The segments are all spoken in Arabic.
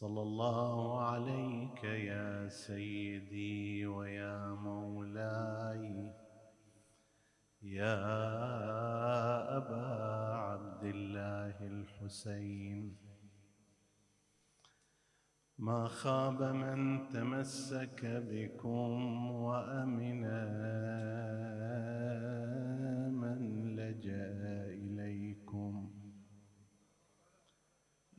صلى الله عليك يا سيدي ويا مولاي يا أبا عبد الله الحسين. ما خاب من تمسك بكم وأمن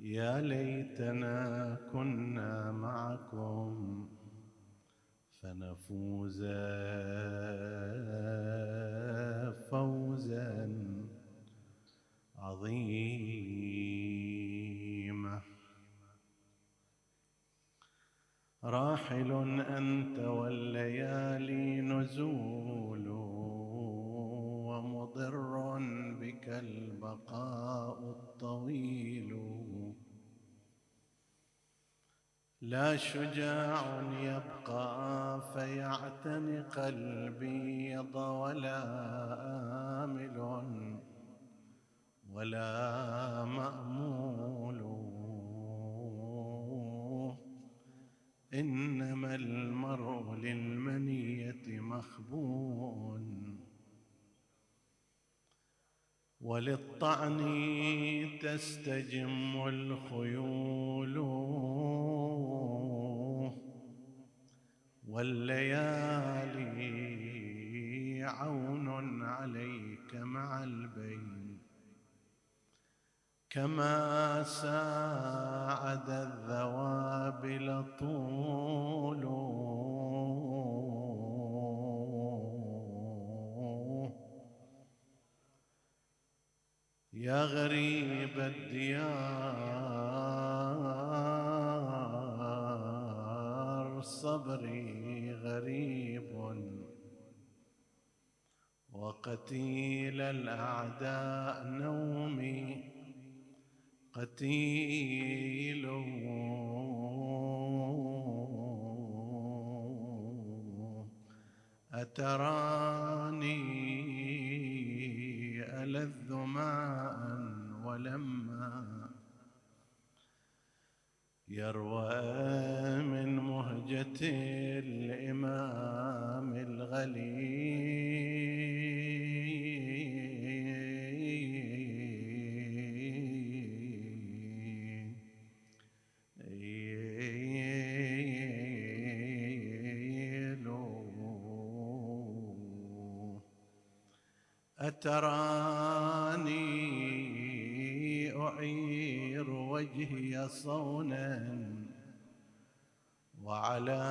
يا ليتنا كنا معكم فنفوز فوزا عظيما. راحل أنت والليالي نزول ومضر بك البقاء الطويل. لا شجاع يبقى فيعتنق البيض ولا آمل ولا مأمول. إنما المرء للمنية مخبون وللطعن تستجم الخيول. والليالي عون عليك مع البين كما ساعد الذوابل طول يا غريب الديار صبري. غريب وقتيل الأعداء نومي قتيل. أتراني ألذ ماء ولما يروى من مهجة الإمام الغليل. أتراني أعير وجهي صونا وعلى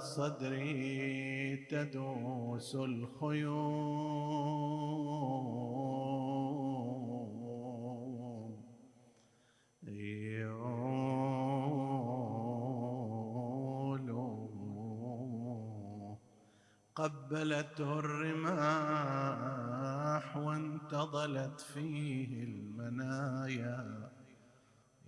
صدري تدوس الخيول. يعول قبلته الرماح وانتظلت فيه المنايا.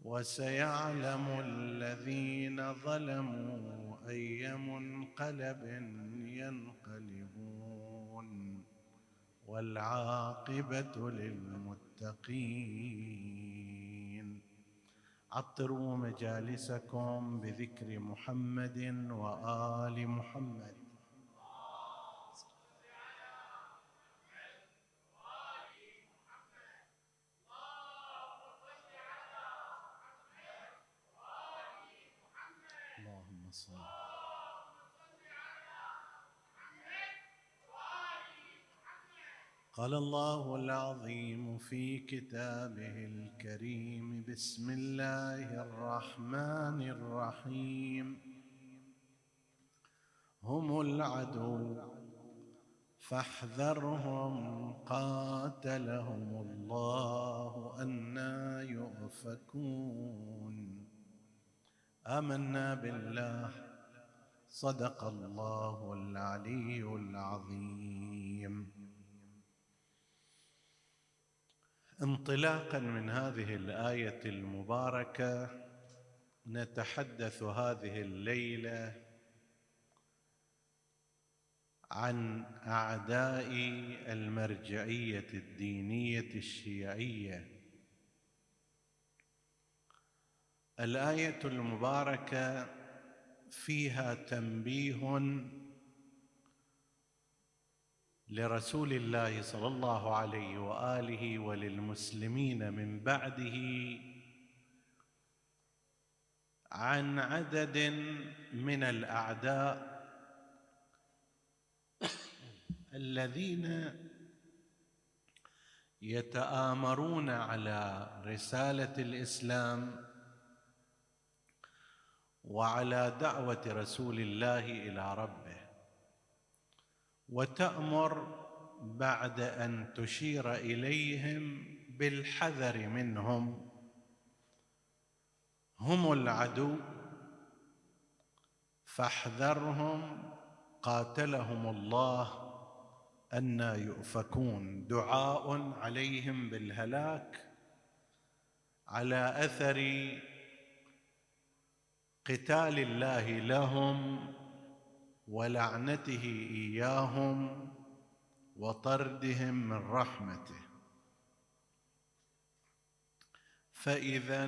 وسيعلم الذين ظلموا أي منقلب ينقلبون والعاقبة للمتقين. عطروا مجالسكم بذكر محمد وآل محمد اللهم صل قال الله العظيم في كتابه الكريم بسم الله الرحمن الرحيم. هم العدو فاحذرهم قاتلهم الله أنا يؤفكون. آمنا بالله صدق الله العلي العظيم. انطلاقا من هذه الآية المباركة نتحدث هذه الليلة عن أعداء المرجعية الدينية الشيعية. الآية المباركة فيها تنبيه لرسول الله صلى الله عليه وآله وللمسلمين من بعده عن عدد من الأعداء الذين يتآمرون على رسالة الإسلام وعلى دعوة رسول الله إلى ربه. وتأمر بعد أن تشير إليهم بالحذر منهم. هم العدو فاحذرهم قاتلهم الله أنا يؤفكون. دعاء عليهم بالهلاك على أثر قتال الله لهم ولعنته إياهم وطردهم من رحمته. فإذا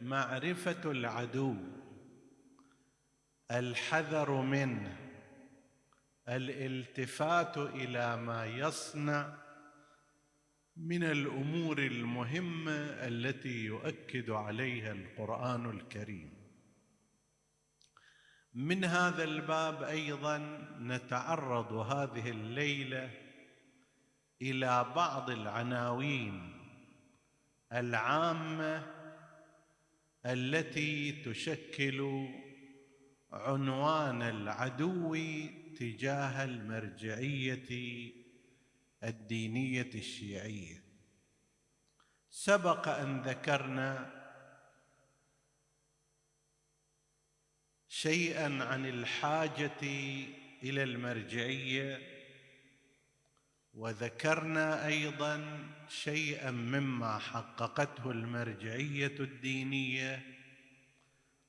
معرفة العدو الحذر منه الالتفات إلى ما يصنع من الأمور المهمة التي يؤكد عليها القرآن الكريم. من هذا الباب أيضا نتعرض هذه الليلة إلى بعض العناوين العامة التي تشكل عنوان العدو تجاه المرجعية الدينية الشيعية. سبق أن ذكرنا شيئا عن الحاجة إلى المرجعية. وذكرنا أيضا شيئا مما حققته المرجعية الدينية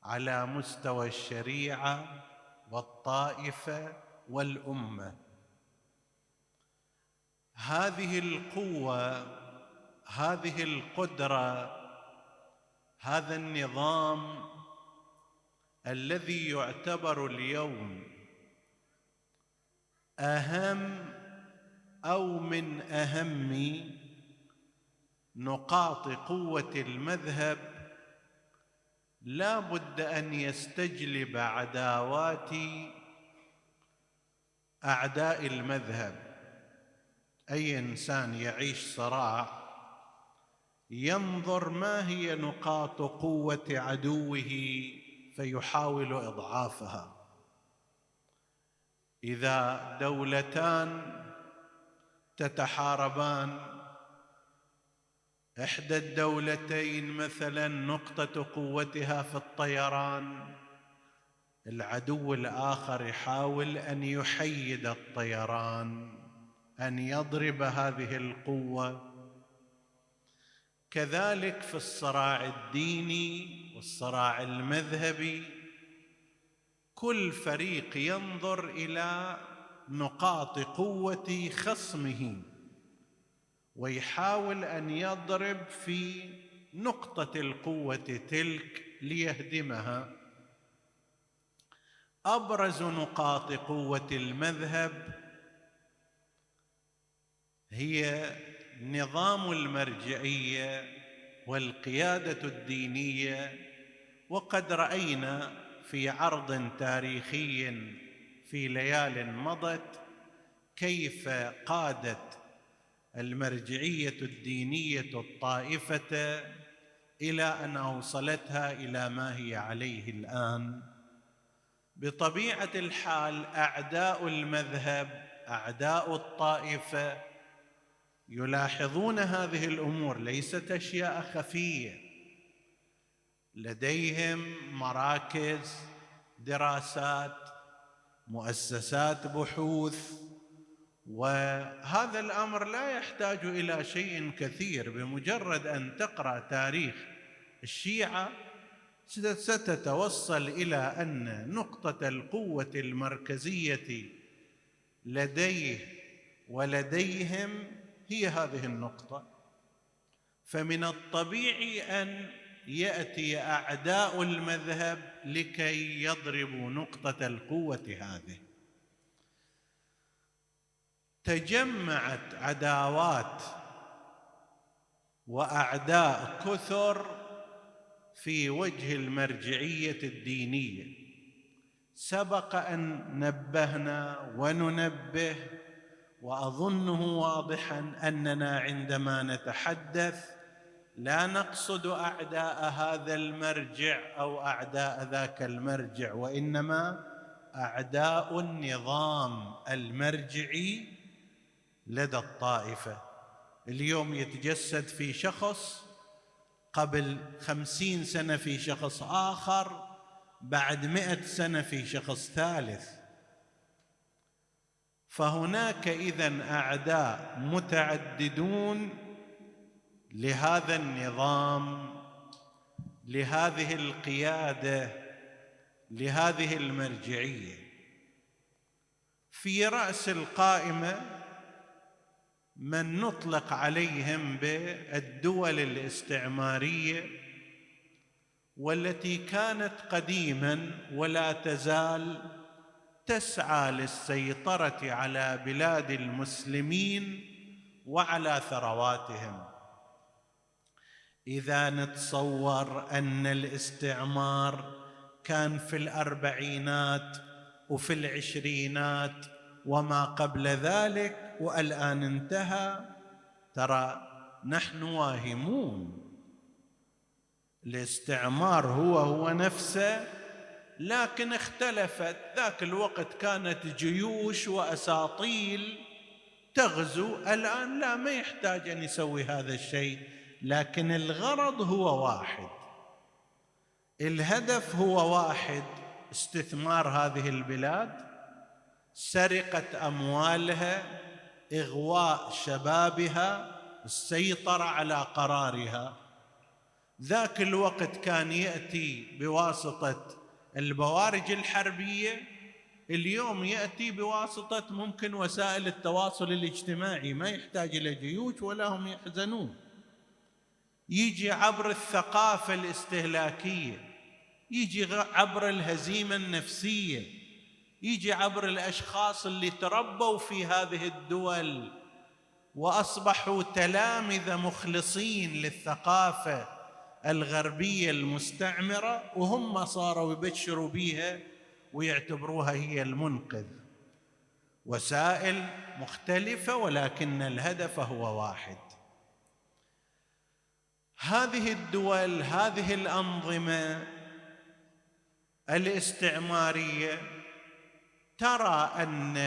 على مستوى الشريعة والطائفة والأمة. هذه القوة هذه القدرة هذا النظام الذي يعتبر اليوم أهم أو من أهم نقاط قوة المذهب لا بد أن يستجلب عداوات أعداء المذهب. أي إنسان يعيش صراع ينظر ما هي نقاط قوة عدوه فيحاول إضعافها. إذا دولتان تتحاربان إحدى الدولتين مثلا نقطة قوتها في الطيران العدو الآخر يحاول أن يحيد الطيران أن يضرب هذه القوة. كذلك في الصراع الديني والصراع المذهبي كل فريق ينظر إلى نقاط قوة خصمه ويحاول أن يضرب في نقطة القوة تلك ليهدمها. أبرز نقاط قوة المذهب هي نظام المرجعية والقيادة الدينية وقد رأينا في عرض تاريخي في ليال مضت كيف قادت المرجعية الدينية الطائفة إلى أن أوصلتها إلى ما هي عليه الآن. بطبيعة الحال أعداء المذهب أعداء الطائفة يلاحظون هذه الأمور ليست أشياء خفية. لديهم مراكز دراسات مؤسسات بحوث وهذا الأمر لا يحتاج إلى شيء كثير بمجرد أن تقرأ تاريخ الشيعة ستتوصل إلى أن نقطة القوة المركزية لديه ولديهم هي هذه النقطة. فمن الطبيعي أن يأتي أعداء المذهب لكي يضربوا نقطة القوة هذه. تجمعت عداوات وأعداء كثر في وجه المرجعية الدينية. سبق أن نبهنا وننبه وأظنه واضحا أننا عندما نتحدث لا نقصد أعداء هذا المرجع أو أعداء ذاك المرجع وإنما أعداء النظام المرجعي لدى الطائفة. اليوم يتجسد في شخص قبل خمسين سنة في شخص آخر بعد مئة سنة في شخص ثالث. فهناك اذا أعداء متعددون لهذا النظام لهذه القيادة لهذه المرجعية. في رأس القائمة من نطلق عليهم بالدول الاستعمارية والتي كانت قديما ولا تزال تسعى للسيطرة على بلاد المسلمين وعلى ثرواتهم. إذا نتصور أن الاستعمار كان في الأربعينات وفي العشرينات وما قبل ذلك والآن انتهى ترى نحن واهمون. الاستعمار هو هو نفسه لكن اختلفت. ذاك الوقت كانت جيوش وأساطيل تغزو. الآن لا ما يحتاج أن يسوي هذا الشيء. لكن الغرض هو واحد. الهدف هو واحد استثمار هذه البلاد سرقة أموالها إغواء شبابها السيطرة على قرارها. ذاك الوقت كان يأتي بواسطة البوارج الحربية اليوم يأتي بواسطة ممكن وسائل التواصل الاجتماعي ما يحتاج إلى جيوش ولا هم يحزنون. يجي عبر الثقافة الاستهلاكية يجي عبر الهزيمة النفسية يجي عبر الأشخاص اللي تربوا في هذه الدول وأصبحوا تلامذة مخلصين للثقافة الغربية المستعمرة وهم صاروا يبشروا بها ويعتبروها هي المنقذ. وسائل مختلفة ولكن الهدف هو واحد. هذه الدول هذه الأنظمة الاستعمارية ترى أن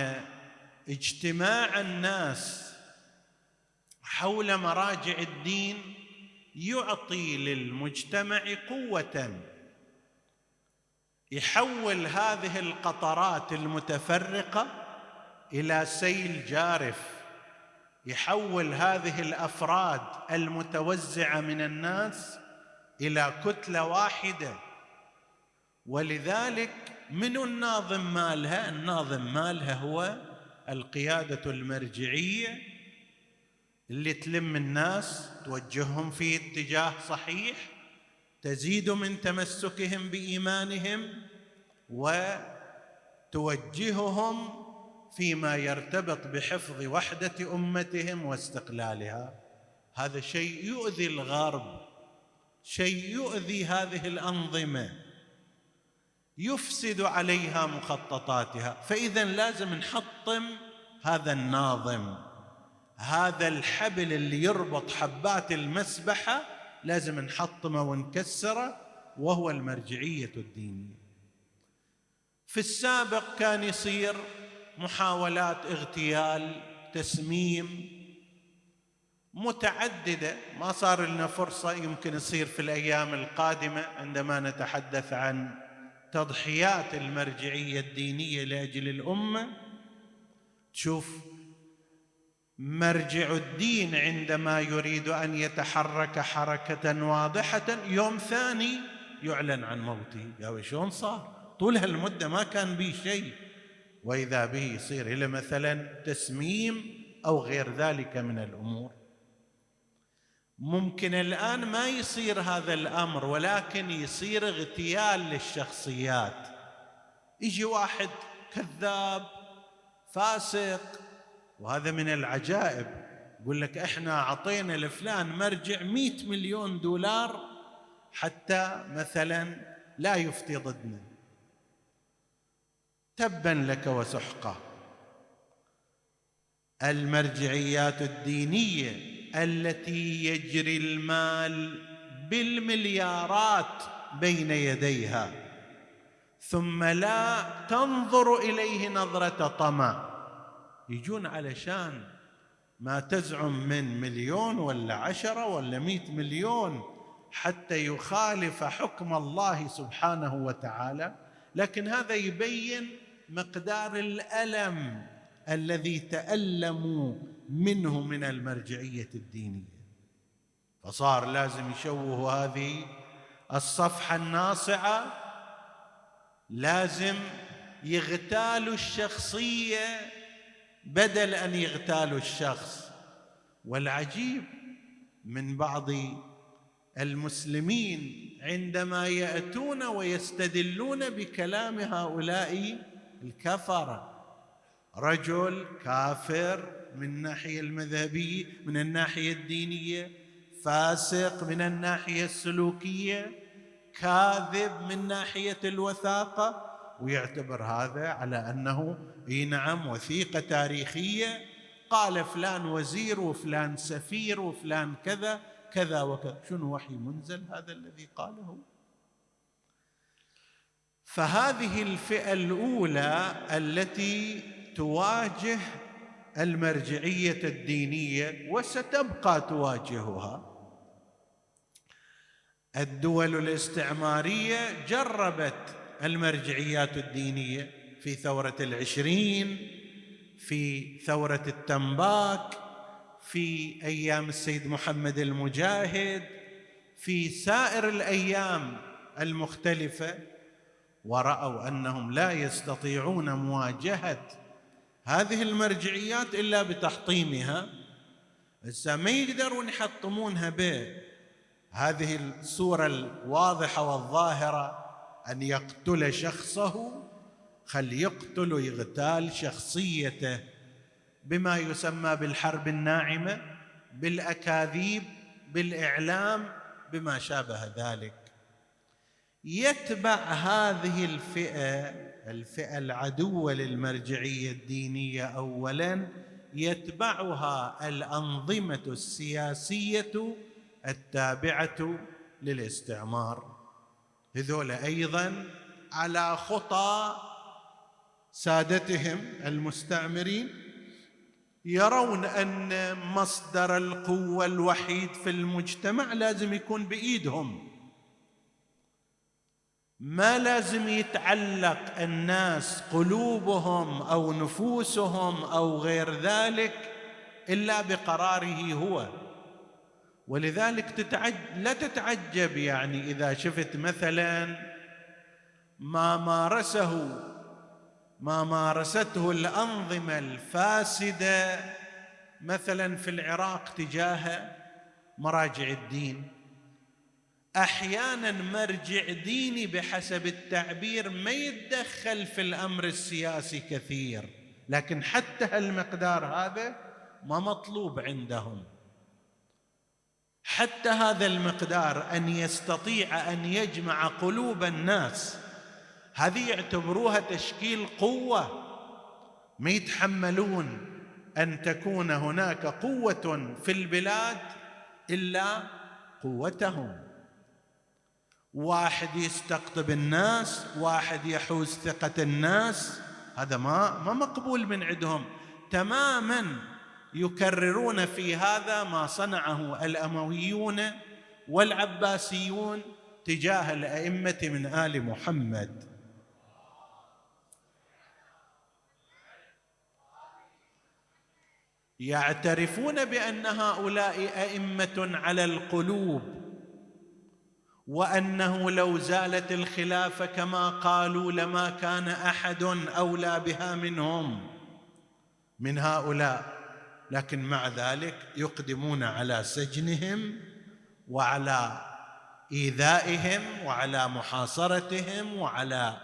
اجتماع الناس حول مراجع الدين يعطي للمجتمع قوة يحول هذه القطرات المتفرقة إلى سيل جارف. يحول هذه الأفراد المتوزعة من الناس إلى كتلة واحدة. ولذلك من الناظم مالها؟ الناظم مالها هو القيادة المرجعية اللي تلم الناس توجههم في اتجاه صحيح تزيد من تمسكهم بإيمانهم وتوجههم فيما يرتبط بحفظ وحدة أمتهم واستقلالها. هذا شيء يؤذي الغرب شيء يؤذي هذه الأنظمة. يفسد عليها مخططاتها. فإذا لازم نحطم هذا الناظم. هذا الحبل اللي يربط حبات المسبحة لازم نحطمه ونكسره وهو المرجعية الدينية. في السابق كان يصير محاولات اغتيال تسميم متعددة. ما صار لنا فرصة يمكن يصير في الأيام القادمة عندما نتحدث عن تضحيات المرجعية الدينية لأجل الأمة. تشوف مرجع الدين عندما يريد أن يتحرك حركة واضحة يوم ثاني يعلن عن موته. يا شلون صار؟ طول هالمده ما كان به شيء. وإذا به يصير إلى مثلا تسميم أو غير ذلك من الأمور. ممكن الآن ما يصير هذا الأمر ولكن يصير اغتيال للشخصيات. يجي واحد كذاب فاسق وهذا من العجائب. يقول لك إحنا أعطينا لفلان مرجع مئة مليون دولار حتى مثلا لا يفتي ضدنا. تبا لك وسحقا. المرجعيات الدينية التي يجري المال بالمليارات بين يديها. ثم لا تنظر إليه نظرة طمع. يجون علشان ما تزعم من مليون ولا عشرة ولا مئة مليون حتى يخالف حكم الله سبحانه وتعالى. لكن هذا يبين مقدار الألم الذي تألموا منه من المرجعية الدينية. فصار لازم يشوهوا هذه الصفحة الناصعة لازم يغتالوا الشخصية بدل أن يغتالوا الشخص. والعجيب من بعض المسلمين عندما يأتون ويستدلون بكلام هؤلاء الكفره رجل كافر من الناحيه المذهبية من الناحية الدينية فاسق من الناحية السلوكية كاذب من ناحية الوثاقة ويعتبر هذا على أنه إي نعم وثيقة تاريخية. قال فلان وزير وفلان سفير وفلان كذا كذا وكذا. شنو وحي منزل هذا الذي قاله؟ فهذه الفئة الأولى التي تواجه المرجعية الدينية وستبقى تواجهها. الدول الاستعمارية جربت المرجعيات الدينية في ثورة العشرين في ثورة التنباك في أيام السيد محمد المجاهد في سائر الأيام المختلفة. ورأوا أنهم لا يستطيعون مواجهة هذه المرجعيات إلا بتحطيمها. هسه ما يقدرون يحطمونها بهذه الصورة الواضحة والظاهرة أن يقتل شخصه خل يقتل ويغتال شخصيته بما يسمى بالحرب الناعمة بالأكاذيب بالإعلام بما شابه ذلك. يتبع هذه الفئة الفئة العدوة للمرجعية الدينية اولا يتبعها الأنظمة السياسية التابعة للاستعمار. هذول أيضا على خطى سادتهم المستعمرين. يرون أن مصدر القوة الوحيد في المجتمع لازم يكون بإيدهم. ما لازم يتعلق الناس قلوبهم أو نفوسهم أو غير ذلك إلا بقراره هو. ولذلك تتعج لا تتعجب يعني إذا شفت مثلا ما مارسه ما مارسته الأنظمة الفاسدة مثلا في العراق تجاه مراجع الدين. أحيانا مرجع ديني بحسب التعبير ما يتدخل في الأمر السياسي كثير لكن حتى هالمقدار هذا ما مطلوب عندهم. حتى هذا المقدار أن يستطيع أن يجمع قلوب الناس هذه يعتبروها تشكيل قوة. ما يتحملون أن تكون هناك قوة في البلاد إلا قوتهم. واحد يستقطب الناس واحد يحوز ثقة الناس. هذا ما ما مقبول من عندهم. تماما يكررون في هذا ما صنعه الأمويون والعباسيون تجاه الأئمة من آل محمد. يعترفون بأن هؤلاء أئمة على القلوب. وأنه لو زالت الخلافه كما قالوا لما كان أحد أولى بها منهم من هؤلاء. لكن مع ذلك يقدمون على سجنهم وعلى إيذائهم وعلى محاصرتهم وعلى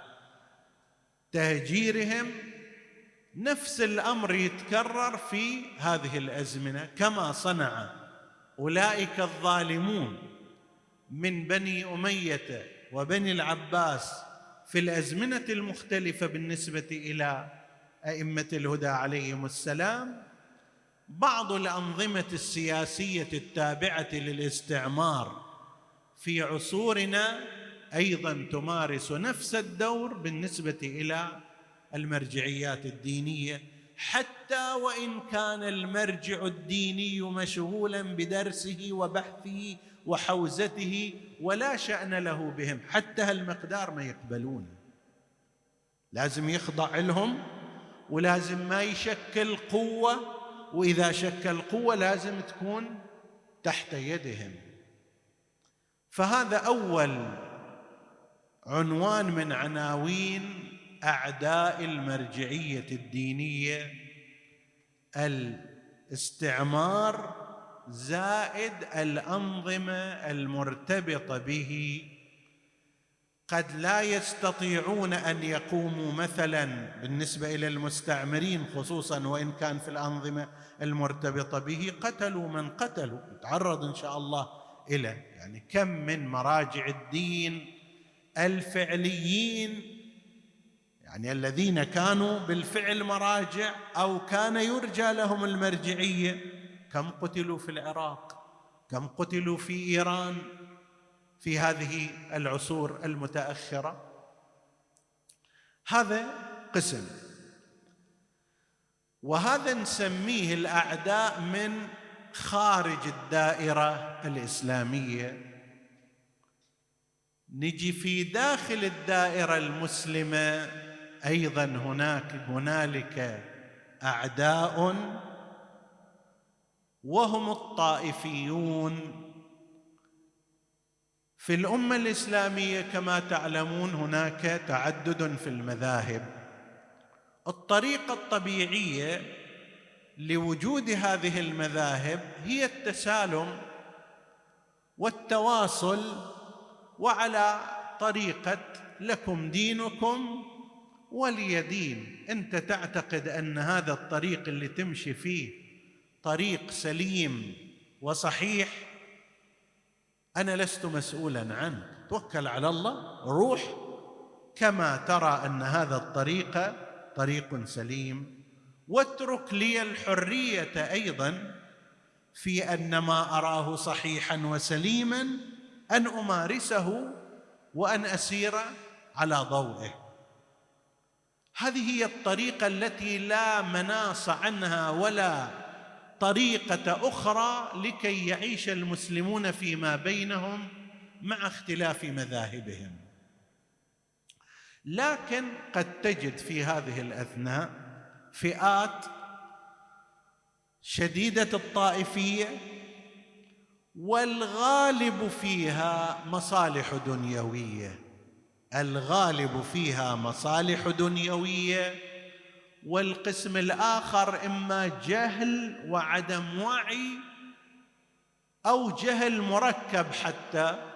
تهجيرهم. نفس الأمر يتكرر في هذه الأزمنة. كما صنع أولئك الظالمون. من بني أمية وبني العباس في الأزمنة المختلفة بالنسبة إلى أئمة الهدى عليهم السلام بعض الأنظمة السياسية التابعة للاستعمار في عصورنا أيضا تمارس نفس الدور بالنسبة إلى المرجعيات الدينية حتى وإن كان المرجع الديني مشغولا بدرسه وبحثه وحوزته ولا شأن له بهم حتى هالمقدار ما يقبلون. لازم يخضع لهم ولازم ما يشكل قوة وإذا شكل قوة لازم تكون تحت يدهم. فهذا أول عنوان من عناوين أعداء المرجعية الدينية الاستعمار زائد الأنظمة المرتبطة به. قد لا يستطيعون أن يقوموا مثلا بالنسبة إلى المستعمرين خصوصا وإن كان في الأنظمة المرتبطة به. قتلوا من قتلوا نتعرض إن شاء الله إلى يعني كم من مراجع الدين الفعليين يعني الذين كانوا بالفعل مراجع أو كان يرجى لهم المرجعية. كم قتلوا في العراق؟ كم قتلوا في إيران؟ في هذه العصور المتأخرة؟ هذا قسم. وهذا نسميه الأعداء من خارج الدائرة الإسلامية. نجي في داخل الدائرة المسلمة أيضا هناك هنالك أعداء وهم الطائفيون. في الأمة الإسلامية كما تعلمون هناك تعدد في المذاهب. الطريقة الطبيعية لوجود هذه المذاهب هي التسالم والتواصل وعلى طريقة لكم دينكم ولي دين. أنت تعتقد أن هذا الطريق اللي تمشي فيه طريق سليم وصحيح. أنا لست مسؤولا عنك توكل على الله روح. كما ترى أن هذا الطريق طريق سليم. واترك لي الحرية أيضا في أن ما أراه صحيحا وسليما أن أمارسه وأن أسير على ضوئه. هذه هي الطريقة التي لا مناص عنها ولا طريقة أخرى لكي يعيش المسلمون فيما بينهم مع اختلاف مذاهبهم. لكن قد تجد في هذه الأثناء فئات شديدة الطائفية والغالب فيها مصالح دنيوية. الغالب فيها مصالح دنيوية والقسم الآخر إما جهل وعدم وعي أو جهل مركب حتى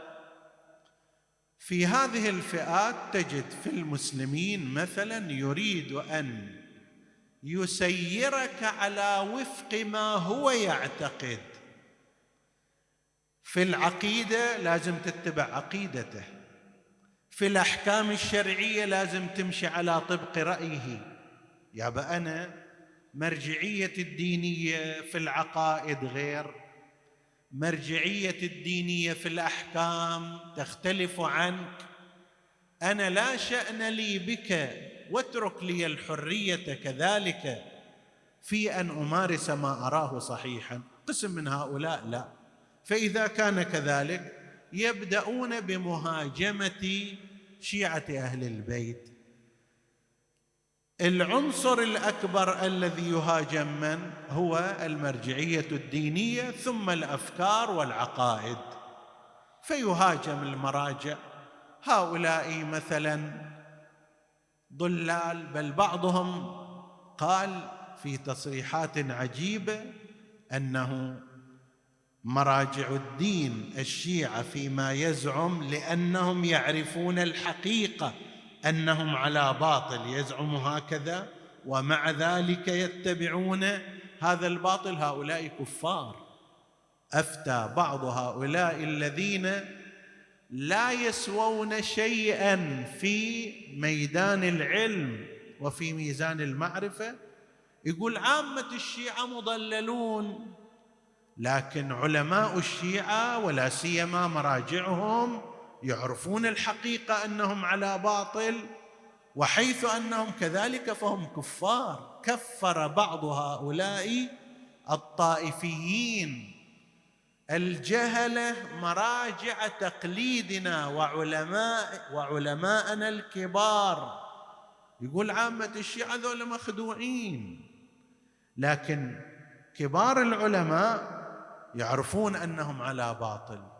في هذه الفئات تجد في المسلمين مثلا يريد أن يسيرك على وفق ما هو يعتقد. في العقيدة لازم تتبع عقيدته. في الأحكام الشرعية لازم تمشي على طبق رأيه. يابا أنا مرجعية الدينية في العقائد غير مرجعية الدينية في الأحكام تختلف عنك. أنا لا شأن لي بك واترك لي الحرية كذلك. في أن أمارس ما أراه صحيحا. قسم من هؤلاء؟ لا. فإذا كان كذلك يبدأون بمهاجمة شيعة أهل البيت. العنصر الأكبر الذي يهاجم من هو المرجعية الدينية ثم الأفكار والعقائد. فيهاجم المراجع. هؤلاء مثلا ضلال بل بعضهم قال في تصريحات عجيبة أنه مراجع الدين الشيعة فيما يزعم لأنهم يعرفون الحقيقة. أنهم على باطل يزعم هكذا ومع ذلك يتبعون هذا الباطل. هؤلاء كفار. أفتى بعض هؤلاء الذين لا يسوون شيئا في ميدان العلم وفي ميزان المعرفة. يقول عامة الشيعة مضللون لكن علماء الشيعة ولا سيما مراجعهم يعرفون الحقيقة أنهم على باطل وحيث أنهم كذلك فهم كفار. كفر بعض هؤلاء الطائفيين. الجهله مراجع تقليدنا وعلماء وعلماءنا الكبار. يقول عامة الشيعة ذول مخدوعين. لكن كبار العلماء يعرفون أنهم على باطل.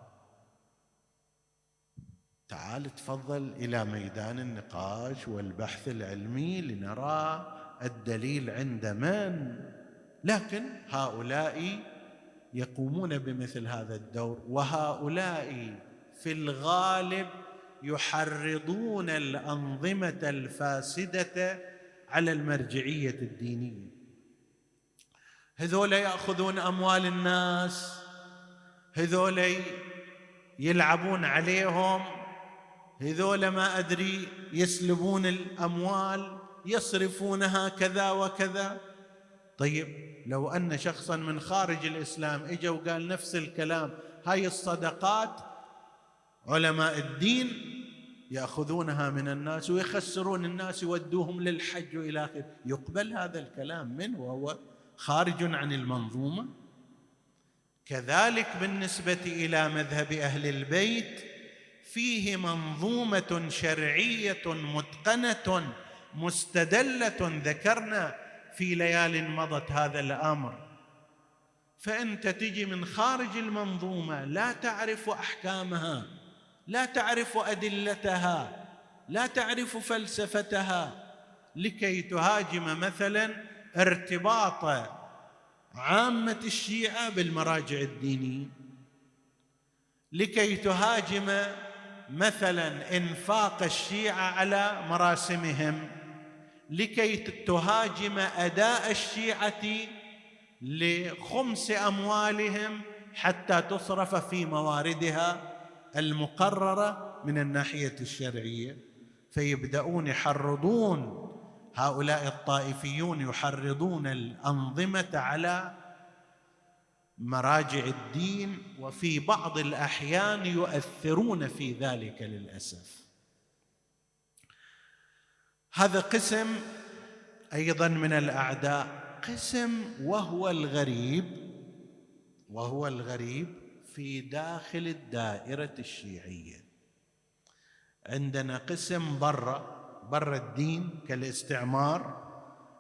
تعال تفضل إلى ميدان النقاش والبحث العلمي لنرى الدليل عند من. لكن هؤلاء يقومون بمثل هذا الدور وهؤلاء في الغالب يحرضون الأنظمة الفاسدة على المرجعية الدينية. هذول يأخذون أموال الناس هذول يلعبون عليهم هذول ما أدري يسلبون الأموال يصرفونها كذا وكذا. طيب لو أن شخصا من خارج الإسلام إجا وقال نفس الكلام هاي الصدقات علماء الدين يأخذونها من الناس ويخسرون الناس يودوهم للحج وإلى آخره. يقبل هذا الكلام منه وهو خارج عن المنظومة؟ كذلك بالنسبة إلى مذهب أهل البيت فيه منظومة شرعية متقنة مستدلة ذكرنا في ليال مضت هذا الأمر. فأنت تجي من خارج المنظومة لا تعرف أحكامها لا تعرف أدلتها لا تعرف فلسفتها لكي تهاجم مثلا ارتباط عامة الشيعة بالمراجع الدينية. لكي تهاجم مثلا إنفاق الشيعة على مراسمهم لكي تهاجم أداء الشيعة لخمس أموالهم حتى تصرف في مواردها المقررة من الناحية الشرعية. فيبدأون يحرضون هؤلاء الطائفيون يحرضون الأنظمة على مراجع الدين وفي بعض الأحيان يؤثرون في ذلك للأسف. هذا قسم أيضا من الأعداء قسم وهو الغريب وهو الغريب في داخل الدائرة الشيعية. عندنا قسم برا برا الدين كالاستعمار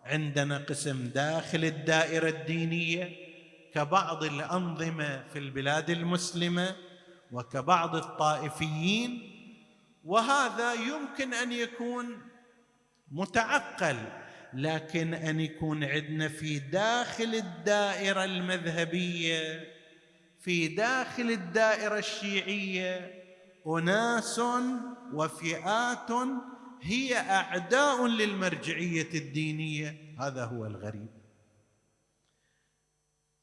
عندنا قسم داخل الدائرة الدينية كبعض الأنظمة في البلاد المسلمة وكبعض الطائفيين وهذا يمكن أن يكون متعقل لكن أن يكون عندنا في داخل الدائرة المذهبية في داخل الدائرة الشيعية أناس وفئات هي أعداء للمرجعية الدينية. هذا هو الغريب.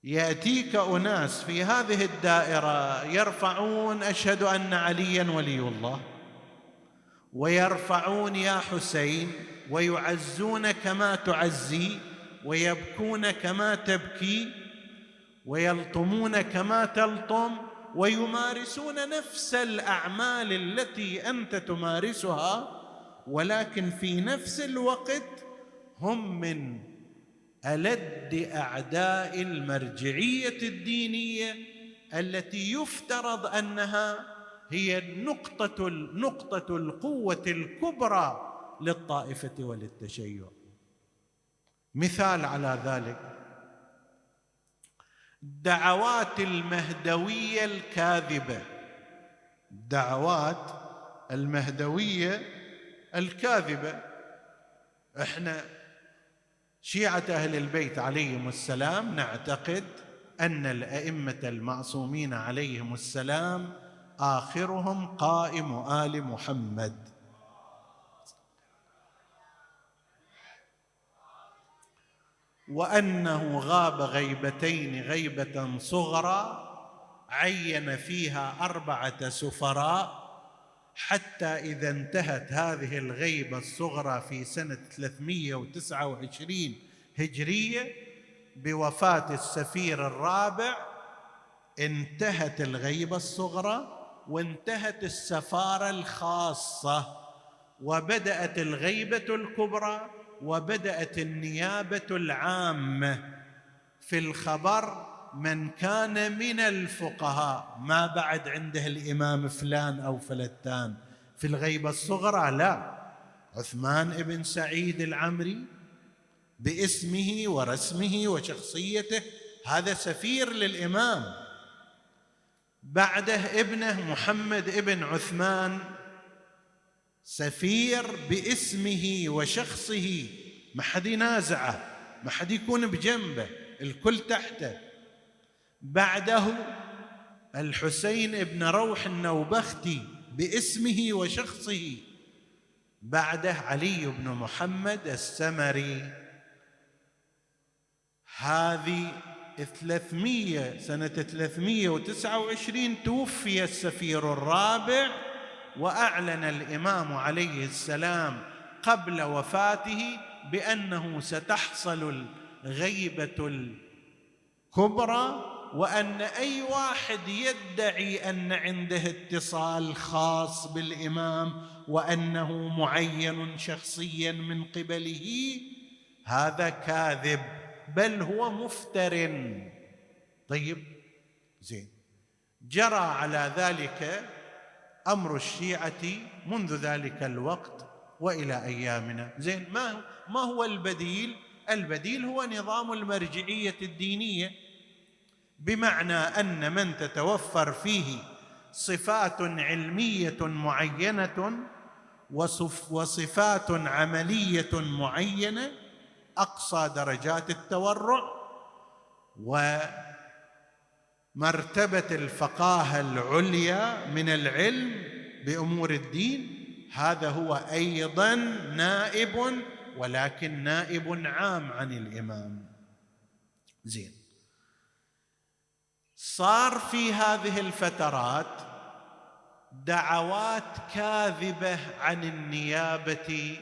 يأتيك أناس في هذه الدائرة يرفعون أشهد أن عليا ولي الله ويرفعون يا حسين ويعزون كما تعزي ويبكون كما تبكي ويلطمون كما تلطم ويمارسون نفس الأعمال التي أنت تمارسها ولكن في نفس الوقت هم من ألد أعداء المرجعية الدينية التي يفترض أنها هي نقطة نقطة القوة الكبرى للطائفة وللتشيع. مثال على ذلك الدعوات المهدوية الكاذبة. الدعوات المهدوية الكاذبة. إحنا شيعة أهل البيت عليهم السلام نعتقد أن الأئمة المعصومين عليهم السلام آخرهم قائم آل محمد. وأنه غاب غيبتين غيبة صغرى عين فيها أربعة سفراء حتى إذا انتهت هذه الغيبة الصغرى في سنة 329 هجرية بوفاة السفير الرابع انتهت الغيبة الصغرى وانتهت السفارة الخاصة وبدأت الغيبة الكبرى وبدأت النيابة العامة. في الخبر من كان من الفقهاء ما بعد عنده الإمام فلان أو فلتان. في الغيبة الصغرى لا. عثمان بن سعيد العمري باسمه ورسمه وشخصيته هذا سفير للإمام. بعده ابنه محمد ابن عثمان سفير باسمه وشخصه. ما حد ينازعه ما حد يكون بجنبه الكل تحته. بعده الحسين بن روح النوبختي باسمه وشخصه بعده علي بن محمد السمري. هذه 300 سنة 329 توفي السفير الرابع وأعلن الإمام عليه السلام قبل وفاته بأنه ستحصل الغيبة الكبرى وأن أي واحد يدعي أن عنده اتصال خاص بالإمام وأنه معين شخصيا من قبله هذا كاذب بل هو مفتر. طيب زين. جرى على ذلك أمر الشيعة منذ ذلك الوقت وإلى أيامنا. زين ما ما هو البديل؟ البديل هو نظام المرجعية الدينية. بمعنى أن من تتوفر فيه صفات علمية معينة وصفات عملية معينة أقصى درجات التورع مرتبه الفقاهة العليا من العلم بأمور الدين هذا هو أيضا نائب ولكن نائب عام عن الإمام. زين. صار في هذه الفترات دعوات كاذبة عن النيابة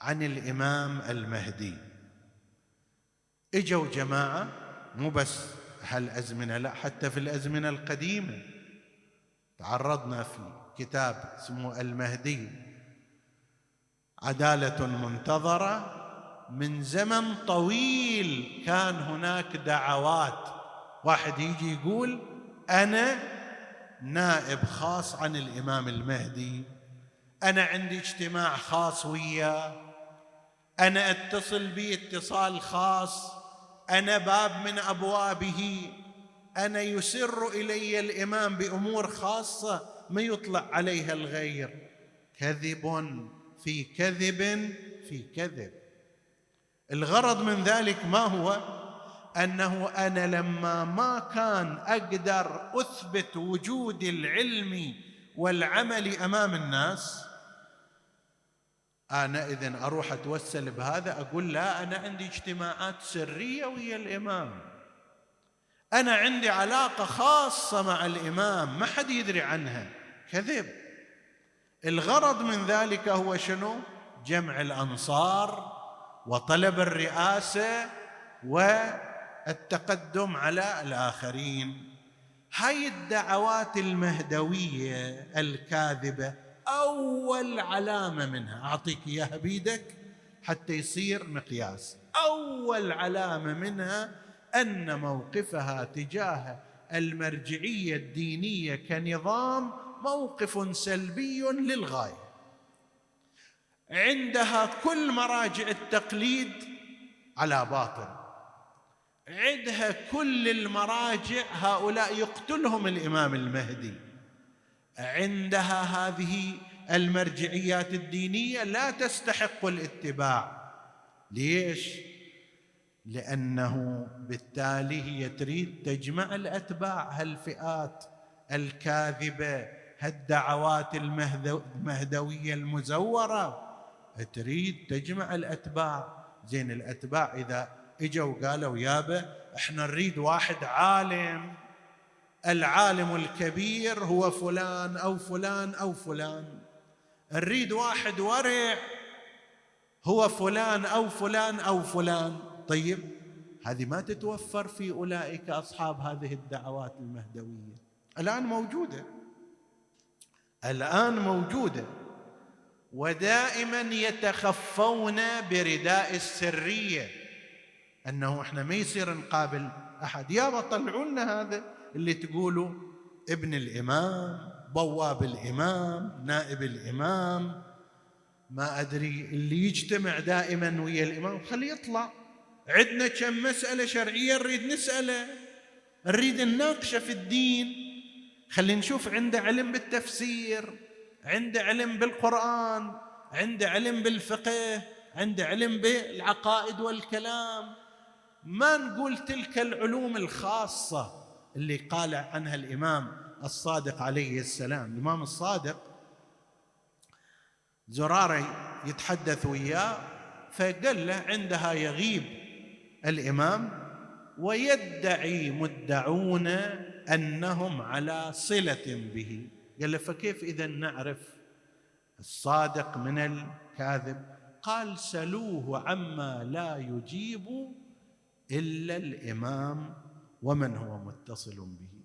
عن الإمام المهدي. إجوا جماعة مو بس هالأزمنة لا حتى في الأزمنة القديمة. تعرضنا في كتاب اسمه المهدي. عدالة منتظرة. من زمن طويل كان هناك دعوات واحد يجي يقول أنا نائب خاص عن الإمام المهدي. أنا عندي اجتماع خاص وياه أنا أتصل به اتصال خاص. أنا باب من أبوابه. أنا يسر إلي الإمام بأمور خاصة ما يطلع عليها الغير. كذب في كذب في كذب. الغرض من ذلك ما هو؟ أنه أنا لما ما كان أقدر أثبت وجود العلم والعمل أمام الناس أنا إذا أروح أتوسل بهذا أقول لا أنا عندي اجتماعات سرية ويا الإمام. أنا عندي علاقة خاصة مع الإمام ما حد يدري عنها. كذب. الغرض من ذلك هو شنو؟ جمع الأنصار وطلب الرئاسة والتقدم على الآخرين. هاي الدعوات المهدوية الكاذبة أول علامة منها أعطيك إياها بيدك حتى يصير مقياس. أول علامة منها أن موقفها تجاه المرجعية الدينية كنظام موقف سلبي للغاية. عندها كل مراجع التقليد على باطل. عندها كل المراجع هؤلاء يقتلهم الإمام المهدي. عندها هذه المرجعيات الدينية لا تستحق الاتباع. ليش؟ لأنه بالتالي هي تريد تجمع الأتباع هالفئات الكاذبة هالدعوات المهدوية المزورة. تريد تجمع الأتباع. زين الأتباع إذا اجوا قالوا يابا إحنا نريد واحد عالم. العالم الكبير هو فلان أو فلان أو فلان. نريد واحد ورع هو فلان أو فلان أو فلان. طيب هذه ما تتوفر في أولئك أصحاب هذه الدعوات المهدوية. الآن موجودة. الآن موجودة. ودائما يتخفون برداء السرية. أنه إحنا ما يصير نقابل أحد. يابا طلعوا لنا هذا اللي تقولوا ابن الإمام بواب الإمام نائب الإمام. ما أدري اللي يجتمع دائما ويا الإمام. خليه يطلع. عندنا كم مسألة شرعية نريد نسأله. نريد نناقشه في الدين. خلينا نشوف عنده علم بالتفسير عنده علم بالقرآن عنده علم بالفقه عنده علم بالعقائد والكلام. ما نقول تلك العلوم الخاصة اللي قال عنها الإمام الصادق عليه السلام. الإمام الصادق زرارة يتحدث وياه فقال له عندها يغيب الإمام ويدعي مدعون أنهم على صلة به. قال له فكيف إذا نعرف الصادق من الكاذب؟ قال سلوه عما لا يجيب إلا الإمام ومن هو متصل به.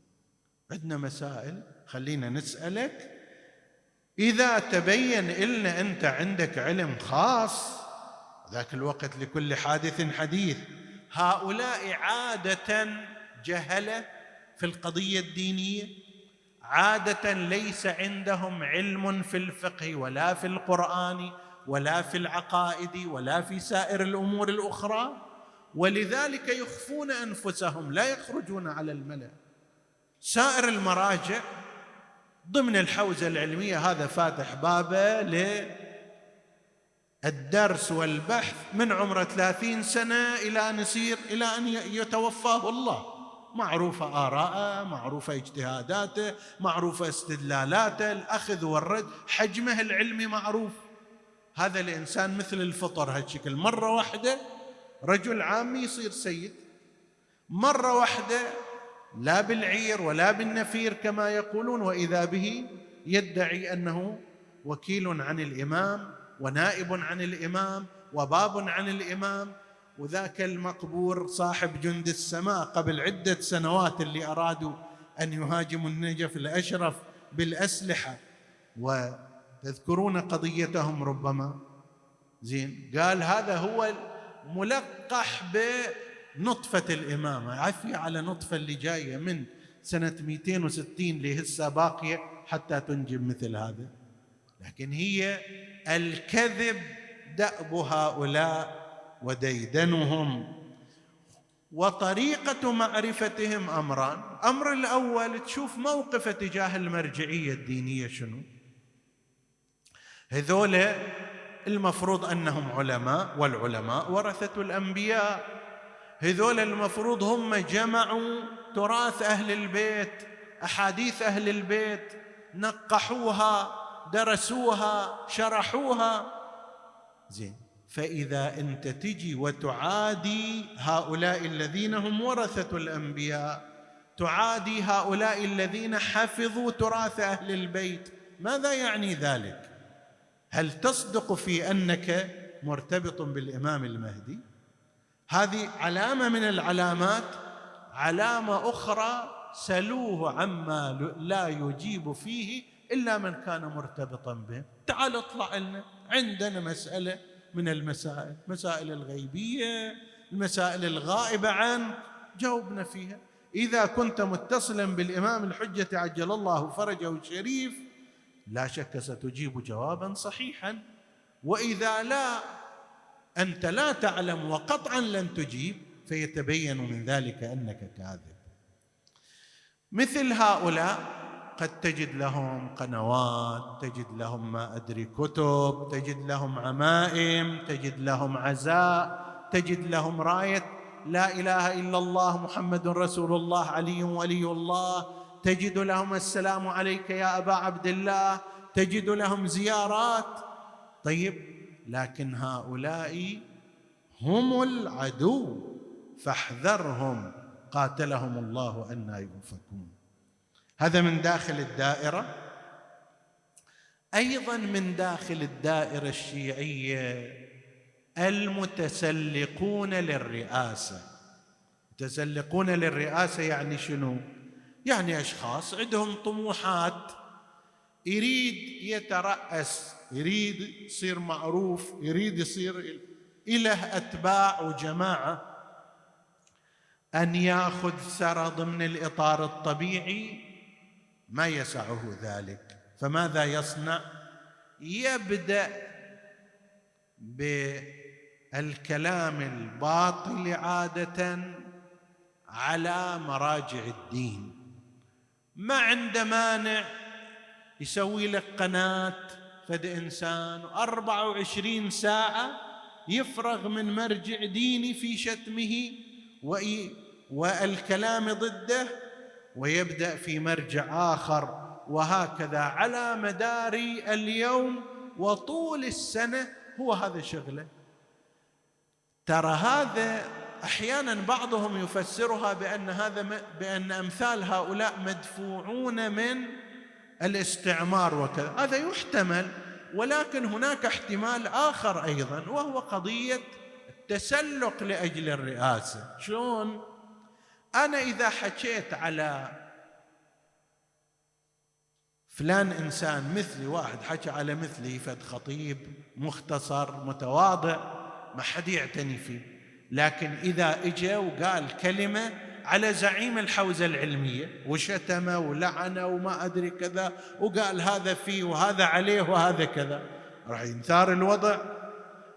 عندنا مسائل خلينا نسألك. إذا تبين لنا أنت عندك علم خاص ذاك الوقت لكل حادث حديث. هؤلاء عادة جهلة في القضية الدينية؟ عادة ليس عندهم علم في الفقه ولا في القرآن ولا في العقائد ولا في سائر الأمور الأخرى؟ ولذلك يخفون أنفسهم لا يخرجون على الملأ. سائر المراجع ضمن الحوزة العلمية هذا فاتح بابه للدرس والبحث من عمره ثلاثين سنة إلى أن يصير إلى أن يتوفاه الله. معروفة آراءه معروفة اجتهاداته معروفة استدلالاته الأخذ والرد حجمه العلمي معروف. هذا الإنسان مثل الفطر هالشكل مرة واحدة رجل عامي يصير سيد. مرة واحدة لا بالعير ولا بالنفير كما يقولون وإذا به يدعي أنه وكيل عن الإمام ونائب عن الإمام وباب عن الإمام وذاك المقبور صاحب جند السماء قبل عدة سنوات اللي أرادوا أن يهاجموا النجف الأشرف بالأسلحة. وتذكرون قضيتهم ربما؟ زين قال هذا هو ملقح بنطفة الإمامة. عفي على نطفة اللي جاية من سنة 260 لهسه باقية حتى تنجب مثل هذا. لكن هي الكذب دأب هؤلاء وديدنهم. وطريقة معرفتهم أمران. أمر الأول تشوف موقفه تجاه المرجعية الدينية شنو. هذول المفروض أنهم علماء والعلماء ورثة الأنبياء. هذول المفروض هم جمعوا تراث أهل البيت أحاديث أهل البيت نقحوها درسوها شرحوها. زين. فإذا أنت تجي وتعادي هؤلاء الذين هم ورثة الأنبياء تعادي هؤلاء الذين حفظوا تراث أهل البيت ماذا يعني ذلك؟ هل تصدق في أنك مرتبط بالإمام المهدي؟ هذه علامة من العلامات. علامة أخرى سلوه عما لا يجيب فيه إلا من كان مرتبطا به. تعال اطلع لنا. عندنا مسألة من المسائل مسائل الغيبية المسائل الغائبة عن جاوبنا فيها. إذا كنت متصلا بالإمام الحجة عجل الله فرجه الشريف لا شك ستجيب جوابا صحيحا. وإذا لا أنت لا تعلم وقطعا لن تجيب فيتبين من ذلك أنك كاذب. مثل هؤلاء قد تجد لهم قنوات تجد لهم ما أدري كتب تجد لهم عمائم تجد لهم عزاء تجد لهم راية. لا إله إلا الله محمد رسول الله علي ولي الله. تجد لهم السلام عليك يا أبا عبد الله تجد لهم زيارات. طيب لكن هؤلاء هم العدو فاحذرهم قاتلهم الله أن يؤفكون. هذا من داخل الدائرة. أيضا من داخل الدائرة الشيعية المتسلقون للرئاسة. متسلقون للرئاسة يعني شنو؟ يعني أشخاص عندهم طموحات يريد يترأس يريد يصير معروف يريد يصير إله أتباع وجماعة. أن يأخذ سرى ضمن الإطار الطبيعي ما يسعه ذلك. فماذا يصنع؟ يبدأ بالكلام الباطل عادة على مراجع الدين. ما عنده مانع يسوي لك قناة فد إنسان. أربعة وعشرين ساعة يفرغ من مرجع ديني في شتمه والكلام ضده ويبدأ في مرجع آخر. وهكذا على مدار اليوم وطول السنة هو هذا شغله. ترى هذا أحيانا بعضهم يفسرها بأن هذا بأن أمثال هؤلاء مدفوعون من الاستعمار وكذا. هذا يحتمل ولكن هناك احتمال آخر أيضا وهو قضية التسلق لأجل الرئاسة. شلون؟ أنا إذا حكيت على فلان إنسان مثلي واحد حكى على مثلي فد خطيب مختصر متواضع ما حد يعتني فيه. لكن إذا اجى وقال كلمة على زعيم الحوزة العلمية وشتمه ولعنه وما أدري كذا وقال هذا فيه وهذا عليه وهذا كذا. راح ينثار الوضع.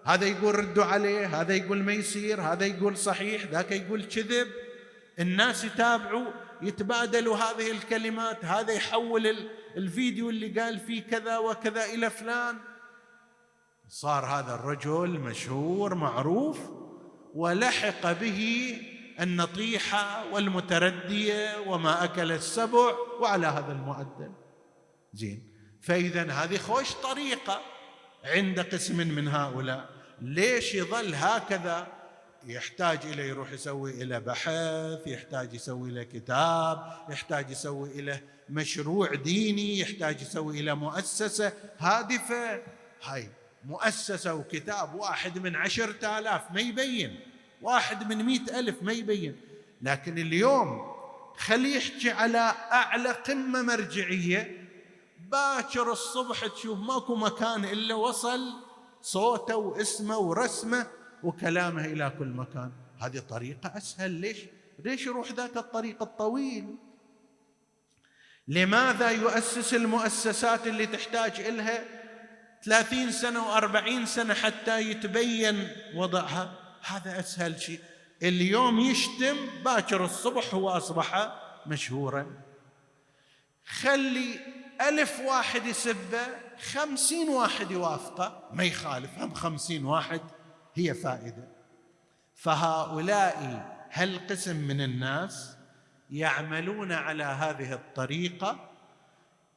هذا يقول ردوا عليه هذا يقول ما يصير هذا يقول صحيح ذاك يقول كذب. الناس يتابعوا يتبادلوا هذه الكلمات هذا يحول الفيديو اللي قال فيه كذا وكذا إلى فلان. صار هذا الرجل مشهور معروف. ولحق به النطيحة والمتردية وما أكل السبع وعلى هذا المعدل زين. فإذا هذه خوش طريقة عند قسم من هؤلاء. ليش يظل هكذا؟ يحتاج إلى يروح يسوي إلى بحث يحتاج يسوي له كتاب يحتاج يسوي إلى مشروع ديني يحتاج يسوي إلى مؤسسة هادفة. هاي مؤسسة وكتاب واحد من عشرة آلاف ما يبين. واحد من مئة ألف ما يبين. لكن اليوم خليه يحكي على أعلى قمة مرجعية. باكر الصبح تشوف ماكو مكان إلا وصل صوته واسمه ورسمه وكلامه إلى كل مكان. هذه طريقة أسهل. ليش؟ ليش يروح ذاك الطريق الطويل؟ لماذا يؤسس المؤسسات اللي تحتاج إلها ثلاثين سنة وأربعين سنة حتى يتبين وضعها؟ هذا أسهل شيء. اليوم يشتم باكر الصبح هو أصبح مشهورا. خلي ألف واحد يسبه خمسين واحد يوافقه. ما يخالف هم خمسين واحد هي فائدة. فهؤلاء هالقسم من الناس يعملون على هذه الطريقة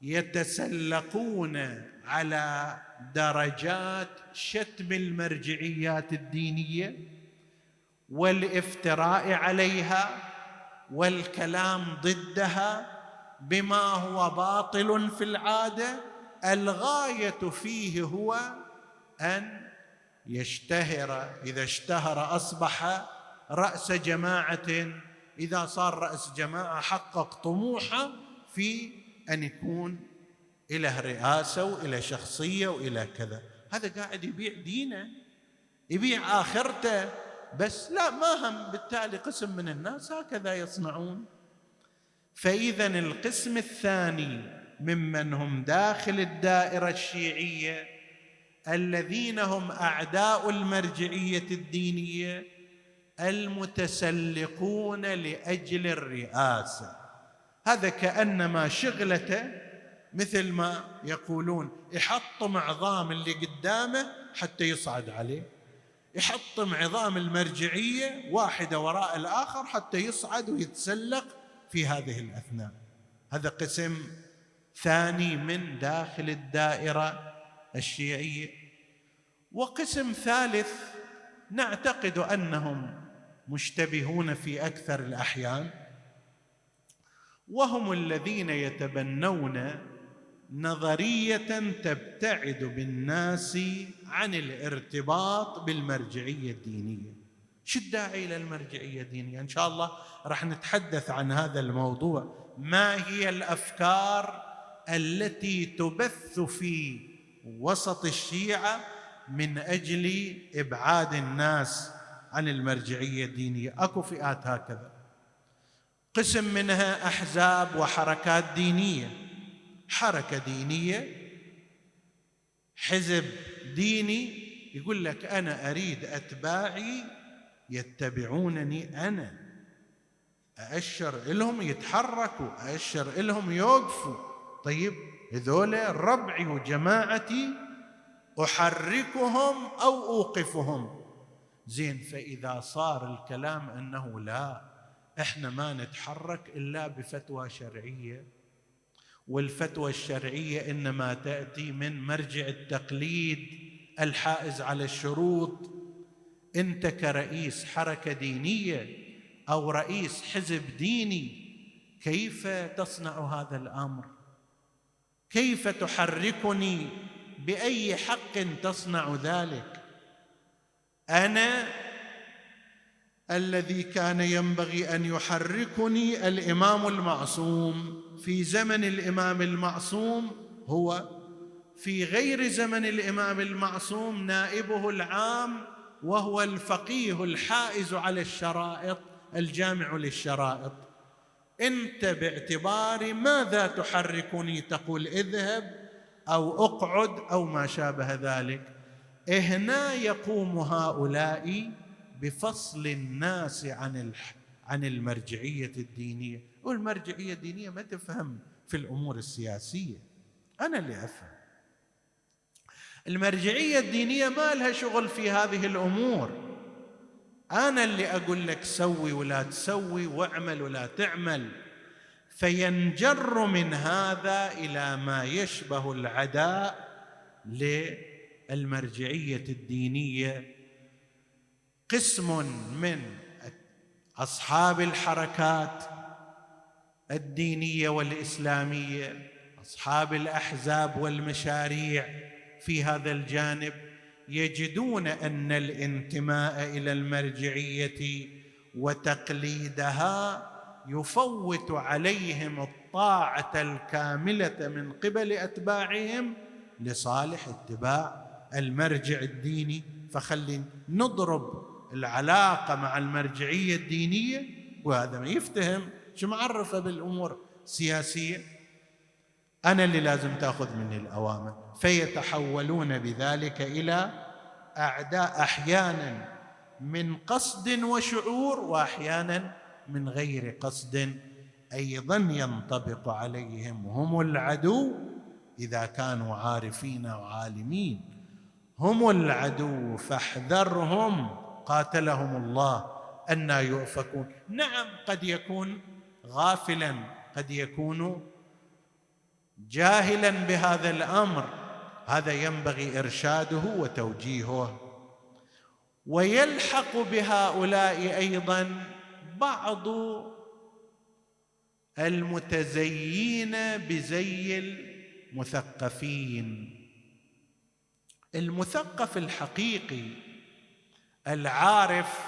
يتسلقون على درجات شتم المرجعيات الدينية والافتراء عليها والكلام ضدها بما هو باطل في العادة الغاية فيه هو أن يشتهر إذا اشتهر أصبح رأس جماعة إذا صار رأس جماعة حقق طموحه في أن يكون إله رئاسة وإلى شخصية وإلى كذا. هذا قاعد يبيع دينه يبيع آخرته بس لا ما هم بالتالي قسم من الناس هكذا يصنعون. فإذا القسم الثاني ممن هم داخل الدائرة الشيعية الذين هم أعداء المرجعية الدينية المتسلقون لأجل الرئاسة. هذا كأنما شغلته مثل ما يقولون. يحطم عظام اللي قدامه حتى يصعد عليه. يحطم عظام المرجعية واحدة وراء الآخر حتى يصعد ويتسلق في هذه الأثناء. هذا قسم ثاني من داخل الدائرة الشيعية. وقسم ثالث نعتقد أنهم مشتبهون في أكثر الأحيان. وهم الذين يتبنون نظرية تبتعد بالناس عن الارتباط بالمرجعية الدينية. شو الداعي إلى المرجعية الدينية؟ إن شاء الله راح نتحدث عن هذا الموضوع. ما هي الأفكار التي تبث في وسط الشيعة من أجل إبعاد الناس عن المرجعية الدينية؟ أكو فئات هكذا. قسم منها أحزاب وحركات دينية. حركة دينية حزب ديني يقول لك أنا أريد أتباعي يتبعونني أنا. أأشر لهم يتحركوا أأشر لهم يوقفوا. طيب هذول ربعي وجماعتي أحركهم أو أوقفهم. زين فإذا صار الكلام أنه لا إحنا ما نتحرك إلا بفتوى شرعية والفتوى الشرعية إنما تأتي من مرجع التقليد الحائز على الشروط. أنت كرئيس حركة دينية أو رئيس حزب ديني كيف تصنع هذا الأمر؟ كيف تحركني بأي حق تصنع ذلك؟ أنا الذي كان ينبغي أن يحركني الإمام المعصوم. في زمن الإمام المعصوم هو في غير زمن الإمام المعصوم نائبه العام وهو الفقيه الحائز على الشرائط الجامع للشرائط. انت باعتبار ماذا تحركني؟ تقول اذهب أو اقعد أو ما شابه ذلك. هنا يقوم هؤلاء بفصل الناس عن عن المرجعية الدينية. والمرجعية الدينية ما تفهم في الأمور السياسية. أنا اللي أفهم. المرجعية الدينية ما لها شغل في هذه الأمور. أنا اللي أقول لك سوي ولا تسوي واعمل ولا تعمل. فينجر من هذا إلى ما يشبه العداء للمرجعية الدينية قسم من أصحاب الحركات الدينية والإسلامية أصحاب الأحزاب والمشاريع في هذا الجانب يجدون أن الانتماء إلى المرجعية وتقليدها يفوت عليهم الطاعة الكاملة من قبل أتباعهم لصالح اتباع المرجع الديني. فخلي نضرب العلاقة مع المرجعية الدينية وهذا ما يفتهم. شو معرفة بالأمور السياسية؟ أنا اللي لازم تأخذ مني الأوامر. فيتحولون بذلك إلى أعداء أحيانا من قصد وشعور وأحيانا من غير قصد. أيضا ينطبق عليهم هم العدو إذا كانوا عارفين وعالمين. هم العدو فاحذرهم. قاتلهم الله أن يؤفكون. نعم قد يكون غافلا قد يكون جاهلا بهذا الأمر. هذا ينبغي إرشاده وتوجيهه. ويلحق بهؤلاء أيضا بعض المتزيين بزي المثقفين. المثقف الحقيقي العارف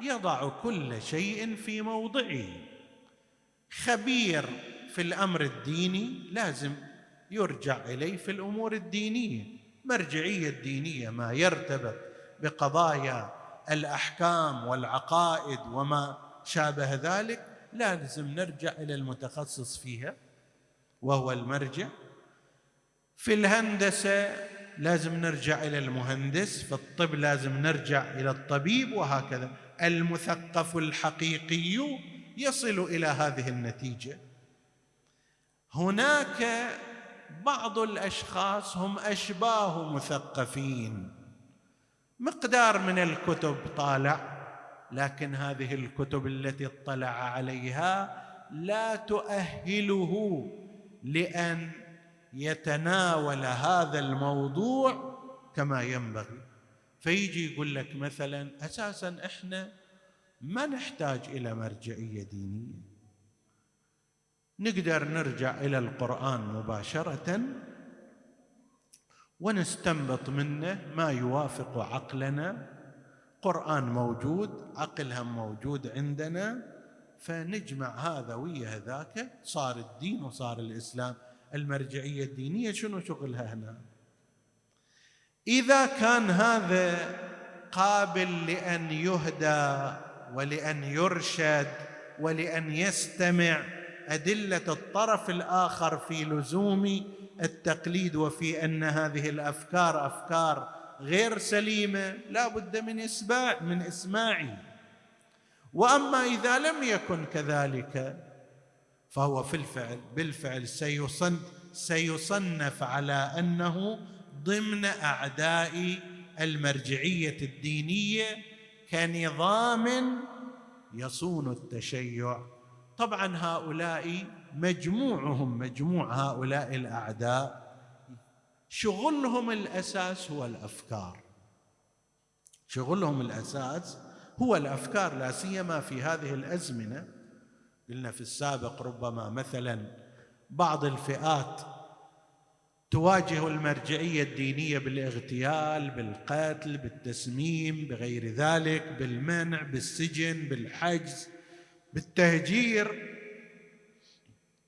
يضع كل شيء في موضعه. خبير في الأمر الديني لازم يرجع إليه في الأمور الدينية. مرجعية الدينية ما يرتبط بقضايا الأحكام والعقائد وما شابه ذلك لازم نرجع إلى المتخصص فيها وهو المرجع. في الهندسة لازم نرجع إلى المهندس في الطب لازم نرجع إلى الطبيب وهكذا. المثقف الحقيقي يصل إلى هذه النتيجة. هناك بعض الأشخاص هم أشباه مثقفين. مقدار من الكتب طالع لكن هذه الكتب التي اطلع عليها لا تؤهله لأن يتناول هذا الموضوع كما ينبغي. فيجي يقول لك مثلا أساسا إحنا ما نحتاج إلى مرجعية دينية. نقدر نرجع إلى القرآن مباشرة ونستنبط منه ما يوافق عقلنا. قرآن موجود عقل هم موجود عندنا. فنجمع هذا ويا هذاك صار الدين وصار الإسلام. المرجعية الدينية شنو شغلها هنا؟ إذا كان هذا قابل لأن يهدى ولأن يرشد ولأن يستمع أدلة الطرف الآخر في لزوم التقليد وفي أن هذه الأفكار أفكار غير سليمة لا بد من اسماع من إسماعي. وأما إذا لم يكن كذلك فهو في الفعل بالفعل سيصن سيصنف على أنه ضمن أعداء المرجعية الدينية كنظام يصون التشيع. طبعا هؤلاء مجموعهم مجموع هؤلاء الأعداء شغلهم الأساس هو الأفكار. شغلهم الأساس هو الأفكار لا سيما في هذه الأزمنة قلنا في السابق ربما مثلا بعض الفئات تواجه المرجعية الدينية بالاغتيال بالقتل بالتسميم بغير ذلك بالمنع بالسجن بالحجز بالتهجير.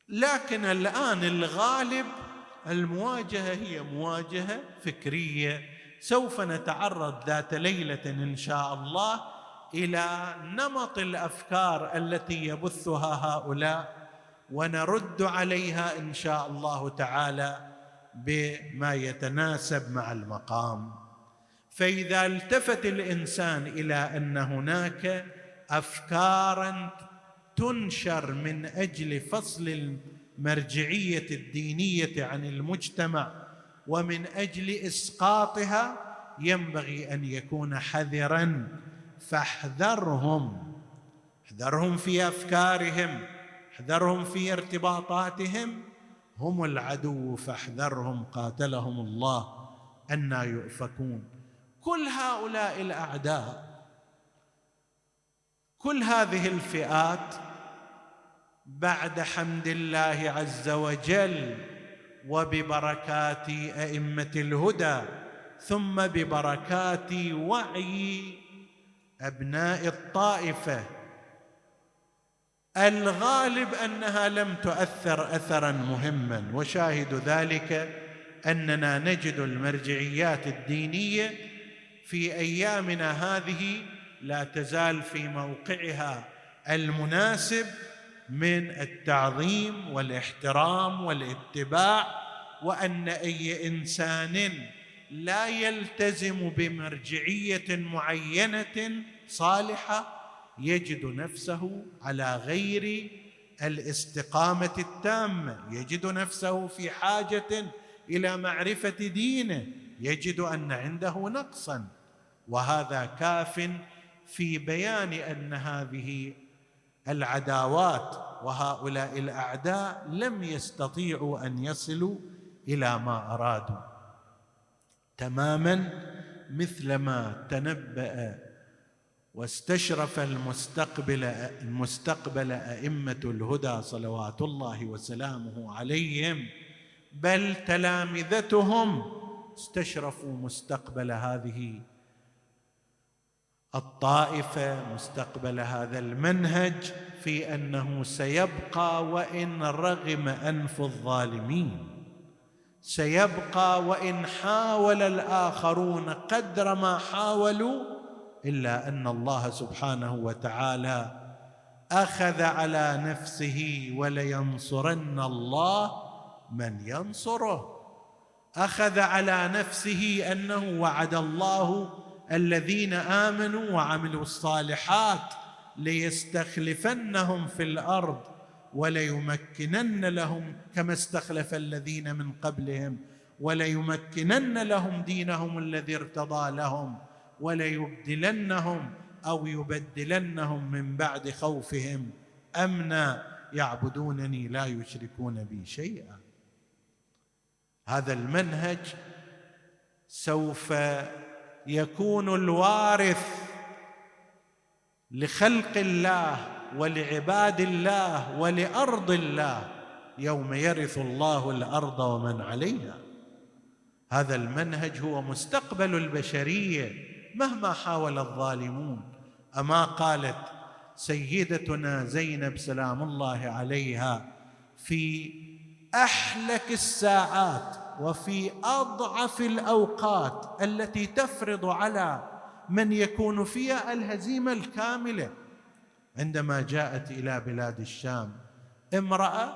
لكن الآن الغالب المواجهة هي مواجهة فكرية. سوف نتعرض ذات ليلة إن شاء الله إلى نمط الأفكار التي يبثها هؤلاء ونرد عليها إن شاء الله تعالى بما يتناسب مع المقام. فإذا التفت الإنسان إلى أن هناك افكارا تنشر من أجل فصل المرجعية الدينية عن المجتمع ومن أجل إسقاطها ينبغي أن يكون حذرا فاحذرهم. احذرهم في أفكارهم. احذرهم في ارتباطاتهم. هم العدو فاحذرهم. قاتلهم الله. أنا يؤفكون. كل هؤلاء الأعداء كل هذه الفئات بعد حمد الله عز وجل وببركات أئمة الهدى ثم ببركات وعي أبناء الطائفة. الغالب أنها لم تؤثر اثرا مهما وشاهد ذلك أننا نجد المرجعيات الدينية في أيامنا هذه لا تزال في موقعها المناسب من التعظيم والاحترام والاتباع وأن أي إنسان لا يلتزم بمرجعية معينة صالحة يجد نفسه على غير الاستقامة التامة. يجد نفسه في حاجة إلى معرفة دينه يجد أن عنده نقصا. وهذا كاف في بيان أن هذه العداوات وهؤلاء الأعداء لم يستطيعوا أن يصلوا إلى ما أرادوا. تماما مثلما تنبأ واستشرف المستقبل المستقبل أئمة الهدى صلوات الله وسلامه عليهم بل تلامذتهم استشرفوا مستقبل هذه الطائفة مستقبل هذا المنهج في أنه سيبقى وإن رغم أنف الظالمين. سيبقى وإن حاول الآخرون قدر ما حاولوا إلا أن الله سبحانه وتعالى أخذ على نفسه ولينصرن الله من ينصره. أخذ على نفسه أنه وعد الله الذين آمنوا وعملوا الصالحات ليستخلفنهم في الأرض وليمكنن لهم كما استخلف الذين من قبلهم وليمكنن لهم دينهم الذي ارتضى لهم وليبدلنهم أو يبدلنهم من بعد خوفهم. أمنا يعبدونني لا يشركون بي شيئا. هذا المنهج سوف يكون الوارث لخلق الله ولعباد الله ولأرض الله يوم يرث الله الأرض ومن عليها. هذا المنهج هو مستقبل البشرية مهما حاول الظالمون. أما قالت سيدتنا زينب سلام الله عليها في أحلك الساعات وفي أضعف الأوقات التي تفرض على من يكون فيها الهزيمة الكاملة عندما جاءت إلى بلاد الشام امرأة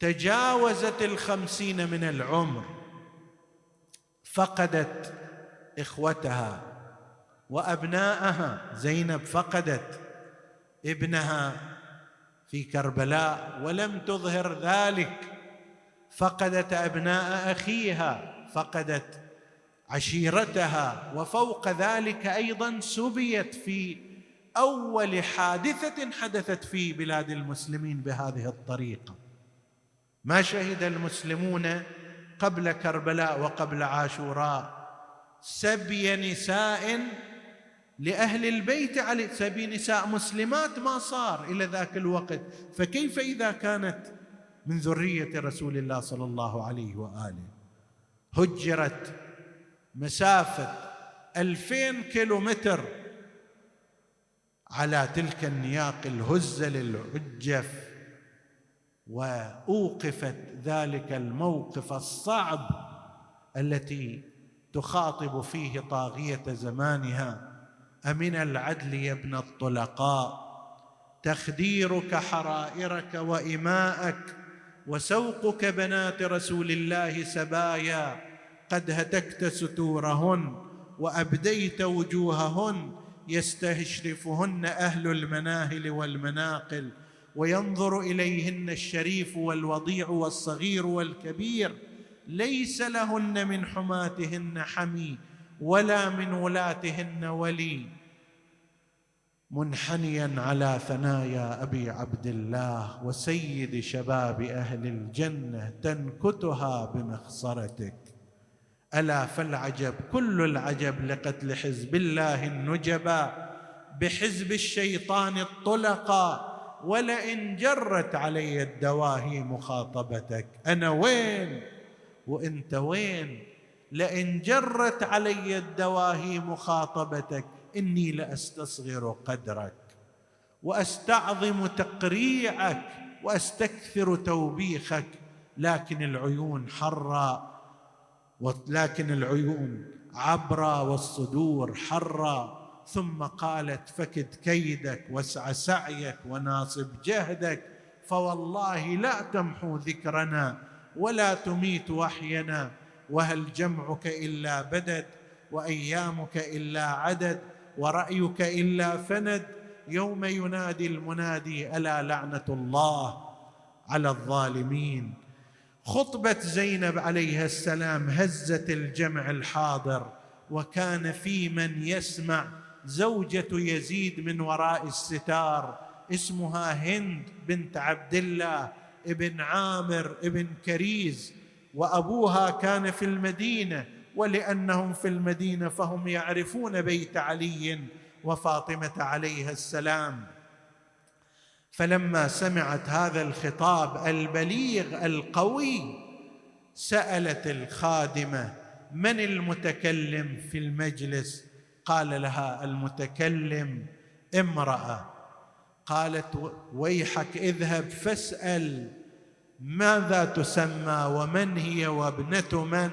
تجاوزت الخمسين من العمر فقدت إخوتها وأبناءها. زينب فقدت ابنها في كربلاء ولم تظهر ذلك. فقدت أبناء أخيها فقدت عشيرتها وفوق ذلك أيضا سبيت في أول حادثة حدثت في بلاد المسلمين بهذه الطريقة. ما شهد المسلمون قبل كربلاء وقبل عاشوراء؟ سبي نساء لأهل البيت علي سبي نساء مسلمات ما صار إلى ذاك الوقت. فكيف إذا كانت من ذرية رسول الله صلى الله عليه وآله؟ هجرت مسافة ألفين كيلومتر على تلك النياق الهزل العجف وأوقفت ذلك الموقف الصعب التي تخاطب فيه طاغية زمانها. أمن العدل يا ابن الطلقاء تخديرك حرائرك وإماءك وسوقك بنات رسول الله سبايا قد هتكت ستورهن وأبديت وجوههن يستشرفهن أهل المناهل والمناقل وينظر إليهن الشريف والوضيع والصغير والكبير. ليس لهن من حماتهن حمي ولا من ولاتهن ولي. منحنيا على ثنايا أبي عبد الله وسيد شباب أهل الجنة تنكتها بمخصرتك. ألا فالعجب كل العجب لقتل حزب الله النجبا بحزب الشيطان الطلقا ولئن جرت علي الدواهي مخاطبتك. أنا وين؟ وأنت وين؟ لئن جرت علي الدواهي مخاطبتك إني لأستصغر قدرك وأستعظم تقريعك وأستكثر توبيخك لكن العيون حرّا. ولكن العيون عبرة والصدور حرة ثم قالت فكد كيدك واسع سعيك وناصب جهدك فوالله لا تمحو ذكرنا ولا تميت وحينا. وهل جمعك إلا بدد وأيامك إلا عدد ورأيك إلا فند. يوم ينادي المنادي ألا لعنة الله على الظالمين. خطبة زينب عليها السلام هزت الجمع الحاضر وكان في من يسمع زوجة يزيد من وراء الستار اسمها هند بنت عبد الله ابن عامر ابن كريز وأبوها كان في المدينة ولأنهم في المدينة فهم يعرفون بيت علي وفاطمة عليها السلام. فلما سمعت هذا الخطاب البليغ القوي سألت الخادمة من المتكلم في المجلس؟ قال لها المتكلم امرأة. قالت ويحك اذهب فاسأل ماذا تسمى ومن هي وابنة من؟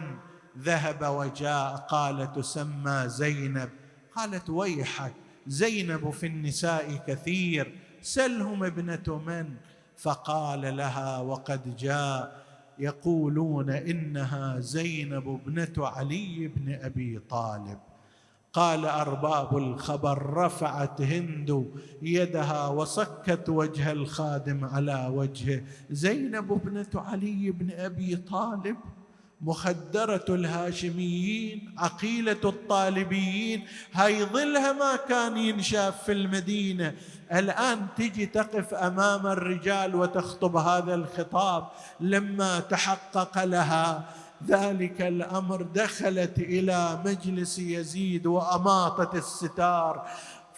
ذهب وجاء قال تسمى زينب. قالت ويحك زينب في النساء كثير سلهم ابنة من؟ فقال لها وقد جاء. يقولون إنها زينب ابنة علي بن أبي طالب. قال أرباب الخبر رفعت هند يدها وصكت وجه الخادم على وجهه. زينب ابنة علي بن أبي طالب؟ مخدرة الهاشميين عقيلة الطالبيين. هاي ظلها ما كان ينشاف في المدينة. الآن تجي تقف أمام الرجال وتخطب هذا الخطاب. لما تحقق لها ذلك الأمر دخلت إلى مجلس يزيد وأماطت الستار.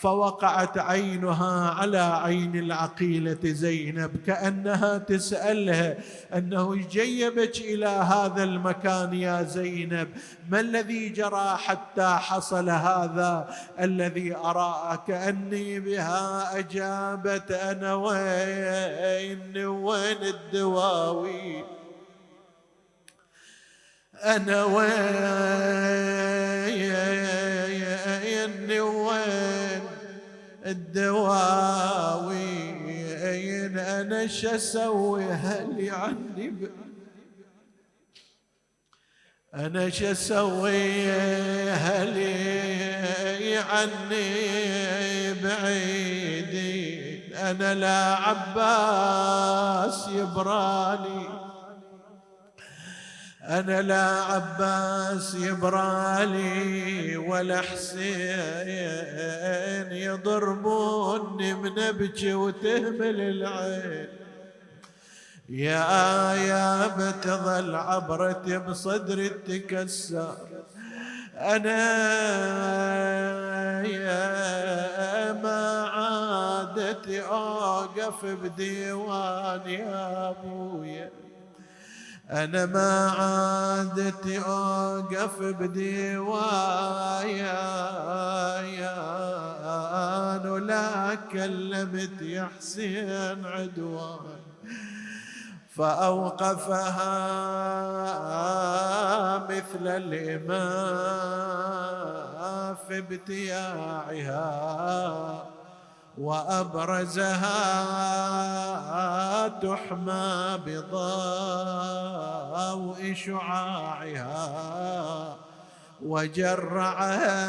فوقعت عينها على عين العقيلة زينب كأنها تسالها أنه جيبك إلى هذا المكان يا زينب؟ ما الذي جرى حتى حصل هذا؟ الذي ارى كاني بها أجابت أنا وين وين الدواوين أنا وين وين الدواوين أنا؟ شسوي هل عني أنا شسوي هل عني بعيدين أنا لا عباس يبرالي أنا لا عباس يبرالي ولا حسين يضربوني من أبكي وتهمل العين. يا يا بتظل عبرتي بصدري تكسر أنا يا ما عادتي أوقف بديوان يا أبويا. أنا ما عادت أوقف بديوايا ولا كلمت يا حسين عدوان فأوقفها مثل الإمام في ابتياعها. وأبرزها تحمى بضوء شعاعها وجرعها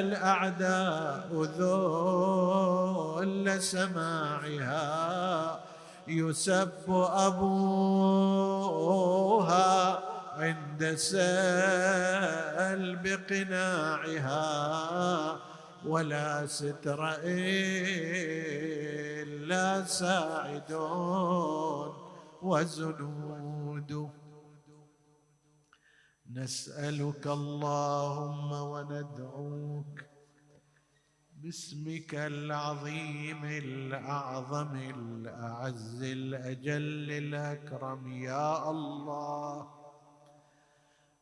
الأعداء ذل سماعها يسب أبوها عند سلب قناعها ولا ستر إلا ساعدون وزنود. نسألك اللهم وندعوك باسمك العظيم الأعظم الأعز الأجل الأكرم. يا الله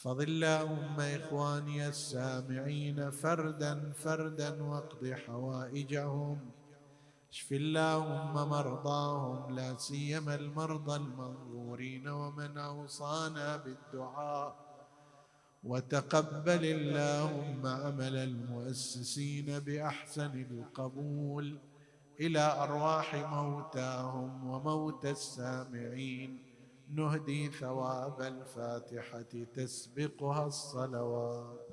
احفظ اللهم اخواني السامعين فردا فردا واقض حوائجهم اشف اللهم مرضاهم لا سيما المرضى المنظورين ومن اوصانا بالدعاء وتقبل اللهم عمل المؤسسين باحسن القبول إلى ارواح موتاهم وموتى السامعين نهدي ثواب الفاتحة تسبقها الصلوات.